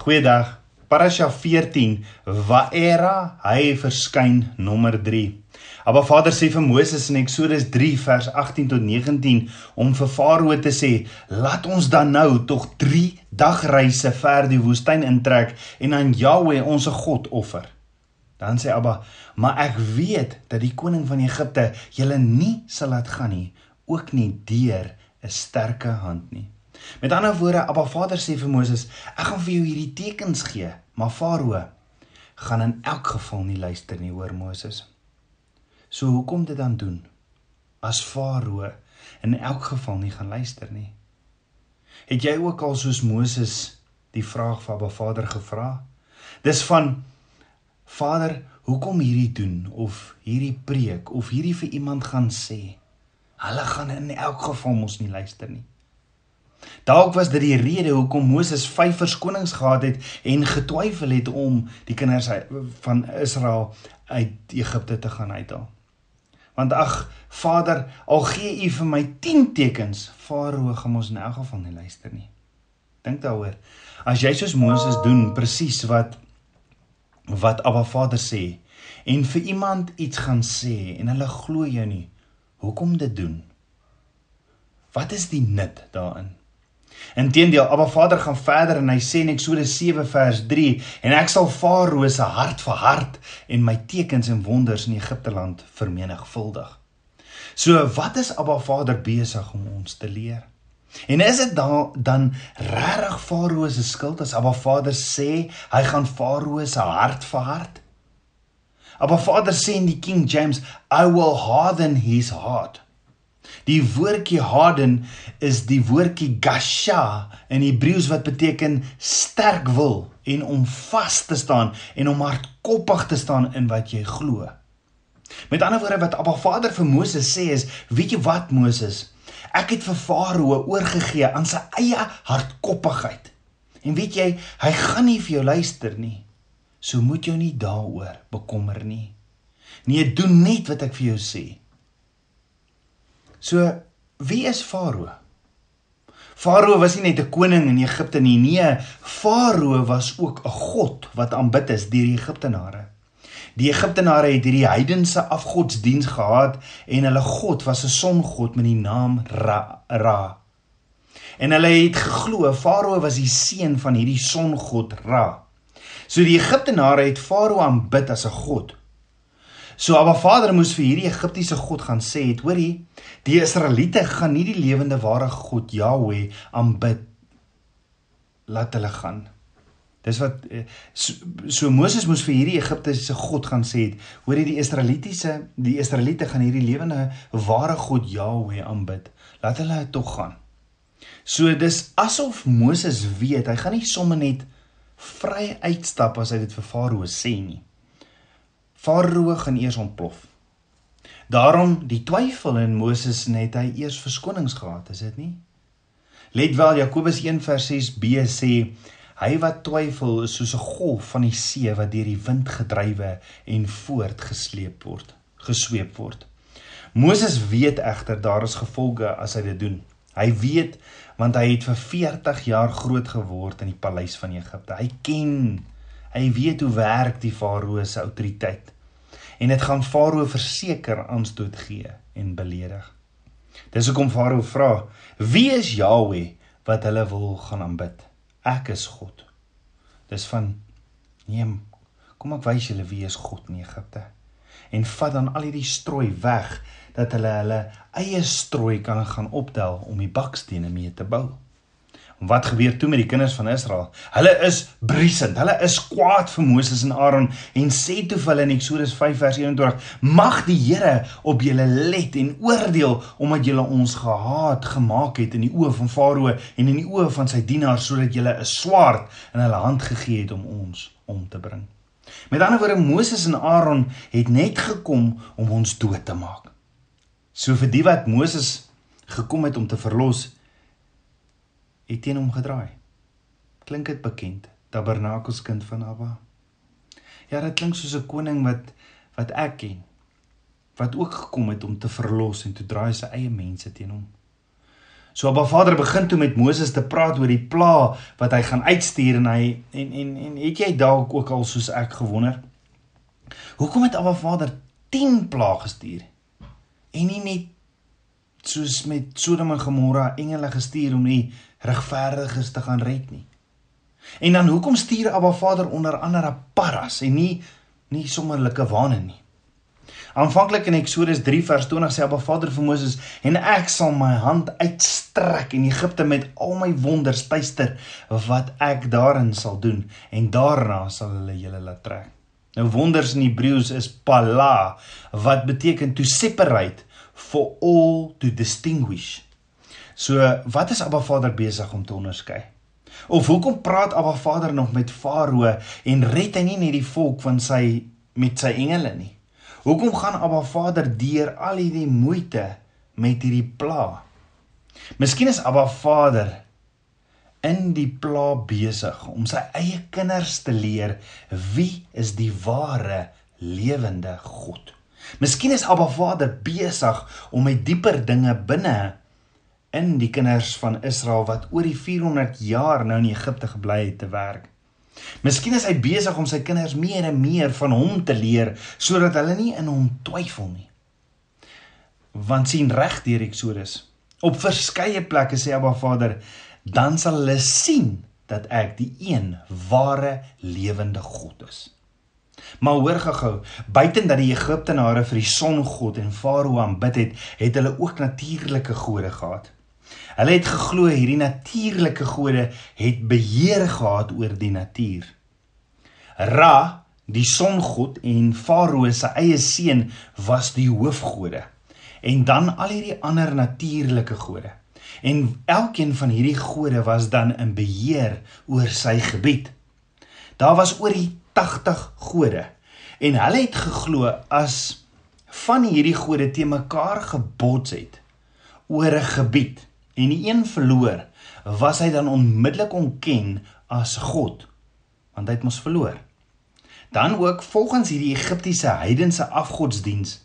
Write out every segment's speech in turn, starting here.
Goeiedag. Parasha 14 Waera hy verskyn nommer 3. Maar Vader sê vir Moses in Eksodus 3 vers 18 tot 19 om vir Farao te sê: "Laat ons dan nou tog 3 dagreise ver die woestyn intrek en aan Jahweh ons God offer." Dan sê Abba: "Maar ek weet dat die koning van Egipte julle nie sal laat gaan nie, ook nie deur 'n sterke hand nie." Met ander woorde, Abba Vader sê vir Moses: "Ek gaan vir jou hierdie tekens gee, maar Farao gaan in elk geval nie luister nie, hoor Moses." So hoekom dit dan doen? As Farao in elk geval nie gaan luister nie. Het jy ook al soos Moses die vraag van Abba Vader gevra? Dis van Vader, hoekom hierdie doen of hierdie preek of hierdie vir iemand gaan sê? Hulle gaan in elk geval mos nie luister nie. Dalk was dit die rede hoekom Moses vyf verskonings gehad het en getwyfel het om die kinders van Israel uit Egipte te gaan uithaal. Want ag Vader, al gee U vir my 10 tekens, Farao gaan ons in elk geval nie luister nie. Dink daaroor. As jy soos Moses doen presies wat wat Abba Vader sê en vir iemand iets gaan sê en hulle glo jou nie, hoekom dit doen? Wat is die nut daarin? Inteendeel, Abba Vader gaan verder en hy sê in Eksodus 7 vers 3 en ek sal Farao se hart verhard en my tekens en wonders in Egipte land vermenigvuldig. So wat is Abba Vader besig om ons te leer? En is dit dan dan regtig Farao se skuld as Abba Vader sê hy gaan Farao se hart verhard? Abba Vader sê in die King James, I will harden his heart. Die woordjie harden is die woordjie gasha in Hebreëus wat beteken sterk wil en om vas te staan en om hardkoppig te staan in wat jy glo. Met ander woorde wat Abba Vader vir Moses sê is, weet jy wat Moses? Ek het vir Farao oorgegee aan sy eie hardkoppigheid. En weet jy, hy gaan nie vir jou luister nie. So moet jy nie daaroor bekommer nie. Nee, doen net wat ek vir jou sê. So wie is Farao? Farao was nie net 'n koning in Egipte nie. Nee, Farao was ook 'n god wat aanbid is deur die Egiptenare. Die Egiptenare het hierdie heidense afgodsdiens gehad en hulle god was 'n songod met die naam Ra. Ra. En hulle het geglo Farao was die seun van hierdie songod Ra. So die Egiptenare het Farao aanbid as 'n god. So Abba Vader moes vir hierdie Egiptiese god gaan sê het, hoorie, die Israeliete gaan nie die lewende ware God Jahweh aanbid. Laat hulle gaan. Dis wat eh, so, so Moses moes vir hierdie Egiptiese god gaan sê het, hoorie die Israelitiese, die Israeliete gaan hierdie lewende ware God Jahweh aanbid. Laat hulle tog gaan. So dis asof Moses weet, hy gaan nie sommer net vry uitstap as hy dit vir Farao sê nie. Farao gaan eers ontplof. Daarom die twyfel in Moses net hy eers verskonings gehad, is dit nie? Let wel Jakobus 1:6b sê hy wat twyfel is soos 'n golf van die see wat deur die wind gedrywe en voortgesleep word, gesweep word. Moses weet egter daar is gevolge as hy dit doen. Hy weet want hy het vir 40 jaar groot geword in die paleis van Egipte. Hy ken Hy weet hoe werk die Farao se autoriteit. En dit gaan Farao verseker aanstoot gee en beledig. Dis hoekom Farao vra: "Wie is Jahweh wat hulle wil gaan aanbid? Ek is God." Dis van neem kom ek wys julle wie is God in Egipte. En vat dan al hierdie strooi weg dat hulle hulle eie strooi kan gaan optel om die bakstene mee te bou. Wat gebeur toe met die kinders van Israel? Hulle is briesend. Hulle is kwaad vir Moses en Aaron en sê toe vir hulle in Eksodus 5 vers 21: "Mag die Here op julle let en oordeel omdat julle ons gehaat gemaak het in die oë van Farao en in die oë van sy dienaars sodat julle 'n swaard in hulle hand gegee het om ons om te bring." Met ander woorde Moses en Aaron het net gekom om ons dood te maak. So vir die wat Moses gekom het om te verlos, het teen hom gedraai. Klink dit bekend? Tabernakelskind van Abba. Ja, dit klink soos 'n koning wat wat ek ken. Wat ook gekom het om te verlos en te draai sy eie mense teen hom. So Abba Vader begin toe met Moses te praat oor die pla wat hy gaan uitstuur en hy en en en het jy dalk ook al soos ek gewonder? Hoekom het Abba Vader 10 pla gestuur? En nie net soos met Sodom en Gomorra engele gestuur om die regverdiges te gaan red nie. En dan hoekom stuur Abba Vader onder andere paras en nie nie sommerlike wane nie. Aanvanklik in Eksodus 3 vers 20 sê Abba Vader vir Moses en ek sal my hand uitstrek en Egipte met al my wonders tuister wat ek daarin sal doen en daarna sal hulle julle laat trek. Nou wonders in Hebreëus is pala wat beteken to separate for all to distinguish. So wat is Abba Vader besig om te onderskei? Of hoekom praat Abba Vader nog met Farao en red hy nie net die volk van sy met sy engele nie? Hoekom gaan Abba Vader deur al hierdie moeite met hierdie pla? Miskien is Abba Vader in die pla besig om sy eie kinders te leer wie is die ware lewende God. Miskien is Abba Vader besig om met dieper dinge binne in die kinders van Israel wat oor die 400 jaar nou in Egipte gebly het te werk. Miskien is hy besig om sy kinders meer en meer van hom te leer sodat hulle nie in hom twyfel nie. Want sien reg deur Eksodus. Op verskeie plekke sê Abba Vader, dan sal hulle sien dat ek die een ware lewende God is. Maar hoor gou, buiten dat die Egiptenare vir die songod en Farao aanbid het, het hulle ook natuurlike gode gehad. Hulle het geglo hierdie natuurlike gode het beheer gehad oor die natuur. Ra, die songod en Farao se eie seun was die hoofgode. En dan al hierdie ander natuurlike gode. En elkeen van hierdie gode was dan in beheer oor sy gebied. Daar was oor die 80 gode en hulle het geglo as van hierdie gode te mekaar gebots het oor 'n gebied en die een verloor, was hy dan onmiddellik onken as God, want hy het mos verloor. Dan ook volgens hierdie Egiptiese heidense afgodsdiens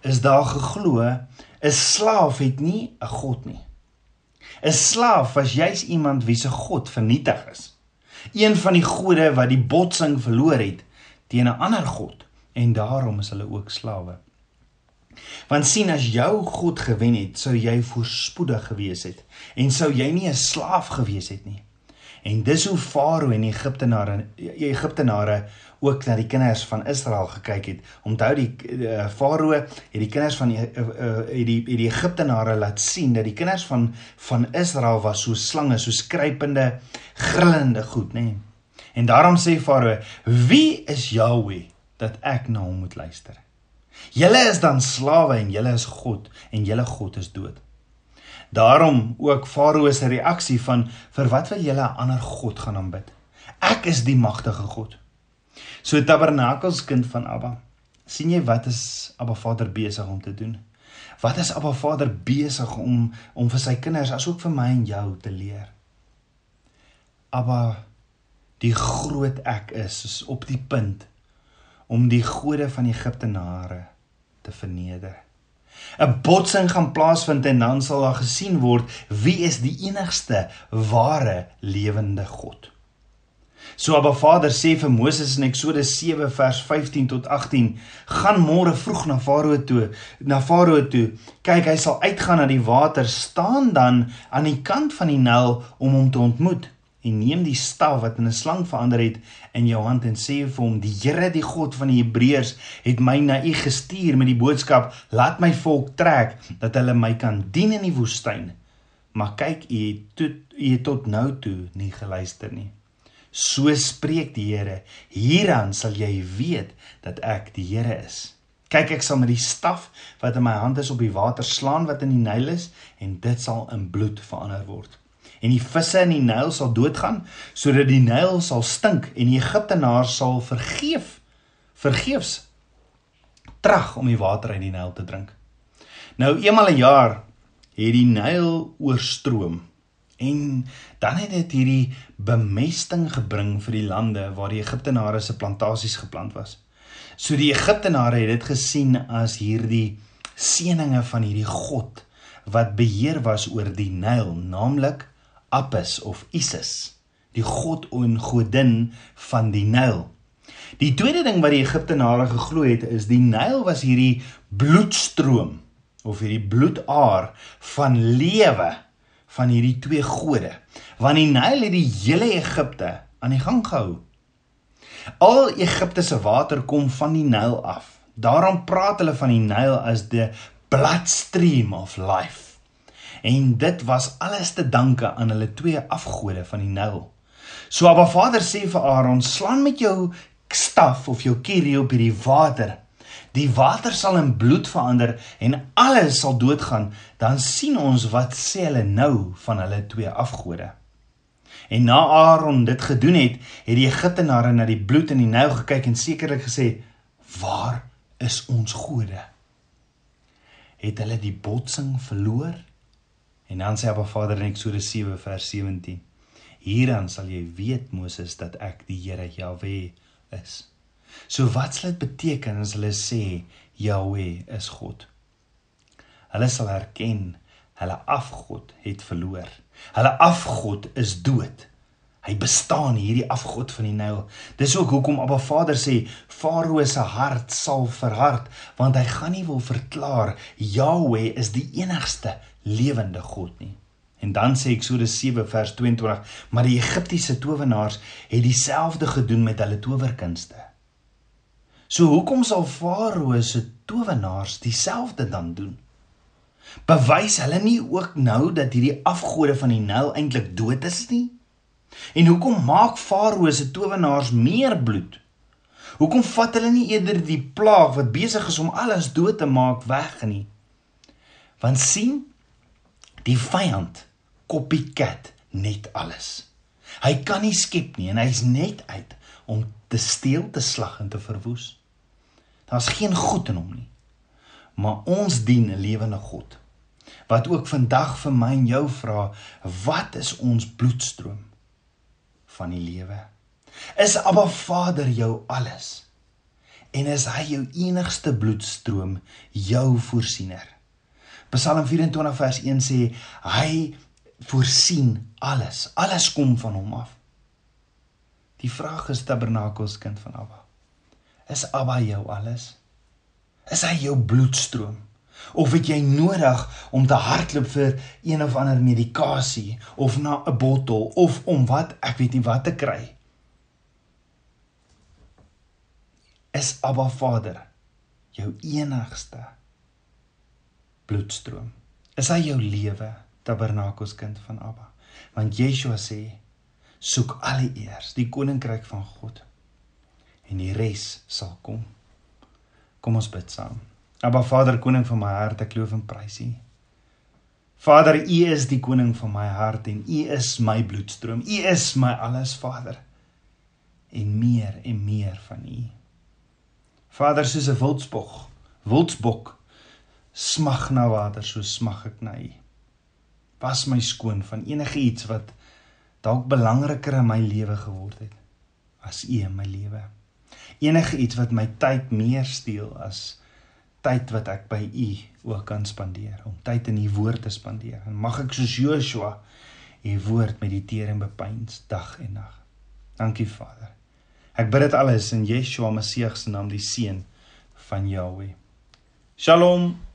is daar geglo 'n slaaf het nie 'n god nie. 'n Slaaf was juis iemand wie se god vernietig is. Een van die gode wat die botsing verloor het teen 'n ander god en daarom is hulle ook slawe. Want sien as jou God gewen het, sou jy voorspoedig gewees het en sou jy nie 'n slaaf gewees het nie. En dis hoe Farao en Egiptenare Egiptenare ook na die kinders van Israel gekyk het. Onthou die uh, Farao het die kinders van uh, uh, het die het die Egiptenare laat sien dat die kinders van van Israel was so slange, so skrypende, grillende goed, nê. Nee. En daarom sê Farao: "Wie is Jahweh dat ek na hom moet luister?" Julle is dan slawe en julle is God en julle God is dood. Daarom ook Farao se reaksie van vir wat wil julle 'n ander god gaan aanbid? Ek is die magtige God. So tabernakels kind van Abba. sien jy wat is Abba Vader besig om te doen? Wat is Abba Vader besig om om vir sy kinders asook vir my en jou te leer? Abba die groot ek is, is op die punt om die gode van Egiptenare te verneder. 'n Botsing gaan plaasvind en dan sal daar gesien word wie is die enigste ware lewende God. So Abba Vader sê vir Moses in Eksodus 7 vers 15 tot 18: "Gaan môre vroeg na Farao toe, na Farao toe. Kyk, hy sal uitgaan na die water, staan dan aan die kant van die Nyl om hom te ontmoet." en neem die staf wat in 'n slang verander het in jou hand en sê vir hom die Here die God van die Hebreërs het my na u gestuur met die boodskap laat my volk trek dat hulle my kan dien in die woestyn maar kyk u het tot u het tot nou toe nie geluister nie so spreek die Here. Hieraan sal jy weet dat ek die Here is. Kyk ek sal met die staf wat in my hand is op die water slaan wat in die Nyl is en dit sal in bloed verander word. En die visse in die Nyl sal doodgaan sodat die Nyl sal stink en die Egiptenaars sal vergeef vergeefs trag om die water uit die Nyl te drink. Nou eenmal 'n een jaar het die Nyl oorstroom en dan het dit hierdie bemesting gebring vir die lande waar die Egiptenare se plantasies geplant was. So die Egiptenare het dit gesien as hierdie seëninge van hierdie God wat beheer was oor die Nyl, naamlik Apis of Isis, die god en godin van die Nyl. Die tweede ding wat die Egiptenare geglo het is die Nyl was hierdie bloedstroom of hierdie bloedaar van lewe van hierdie twee gode. Want die Nyl het die hele Egipte aan die gang gehou. Al Egipte se water kom van die Nyl af. Daarom praat hulle van die Nyl as the bloodstream of life. En dit was alles te danke aan hulle twee afgode van die Nyl. So Abba Vader sê vir Aaron, slaan met jou staf of jou kierie op hierdie water. Die water sal in bloed verander en alles sal doodgaan. Dan sien ons wat sê hulle nou van hulle twee afgode. En na Aaron dit gedoen het, het die Egiptenare na die bloed in die Nyl gekyk en sekerlik gesê: "Waar is ons gode?" Het hulle die botsing verloor? En dan sê Abba Vader in Eksodus 7 vers 17: "Hieraan sal jy weet Moses dat ek die Here Jahwe is. So wat sal dit beteken as hulle sê Jahweh is God? Hulle sal erken hulle afgod het verloor. Hulle afgod is dood. Hy bestaan hierdie afgod van die Nyl. Dis ook hoekom Abba Vader sê Farao se hart sal verhard want hy gaan nie wil verklaar Jahweh is die enigste lewende God nie. En dan sê Eksodus 7 vers 22, maar die Egiptiese towenaars het dieselfde gedoen met hulle towerkunste. So hoekom sal Farao se towenaars dieselfde dan doen? Bewys hulle nie ook nou dat hierdie afgode van die Nyl eintlik dood is nie? En hoekom maak Farao se towenaars meer bloed? Hoekom vat hulle nie eerder die plaag wat besig is om alles dood te maak weg nie? Want sien, die vyand copycat net alles. Hy kan nie skep nie en hy's net uit om te steel, te slag en te verwoes. Daar's geen goed in hom nie. Maar ons dien 'n lewende God wat ook vandag vir my en jou vra, wat is ons bloedstroom van die lewe? Is Abba Vader jou alles? En is hy jou enigste bloedstroom, jou voorsiener? Psalm 24 vers 1 sê hy voorsien alles. Alles kom van hom af. Die vraag is tabernakels kind van Abba. Is Abba jou alles? Is hy jou bloedstroom? Of het jy nodig om te hardloop vir een of ander medikasie of na 'n bottel of om wat ek weet nie wat te kry? Is Abba Vader jou enigste bloedstroom? Is hy jou lewe? tabernakels kind van Abba. Want Yeshua sê: "Soek alleeers die koninkryk van God en die res sal kom." Kom ons bid saam. Abba Vader, koning van my hart, ek loof en prys U. Vader, U is die koning van my hart en U is my bloedstroom. U is my alles, Vader. En meer en meer van U. Vader, soos 'n wildsbok, wildsbok smag na water, so smag ek na U was my skoon van enige iets wat dalk belangriker in my lewe geword het as U in my lewe. Enige iets wat my tyd meer steel as tyd wat ek by U ook kan spandeer, om tyd in U woord te spandeer. En mag ek soos Joshua U woord mediteer en bepeins dag en nag. Dankie Vader. Ek bid dit alles in Yeshua Messie se naam, die seun van Jahweh. Shalom.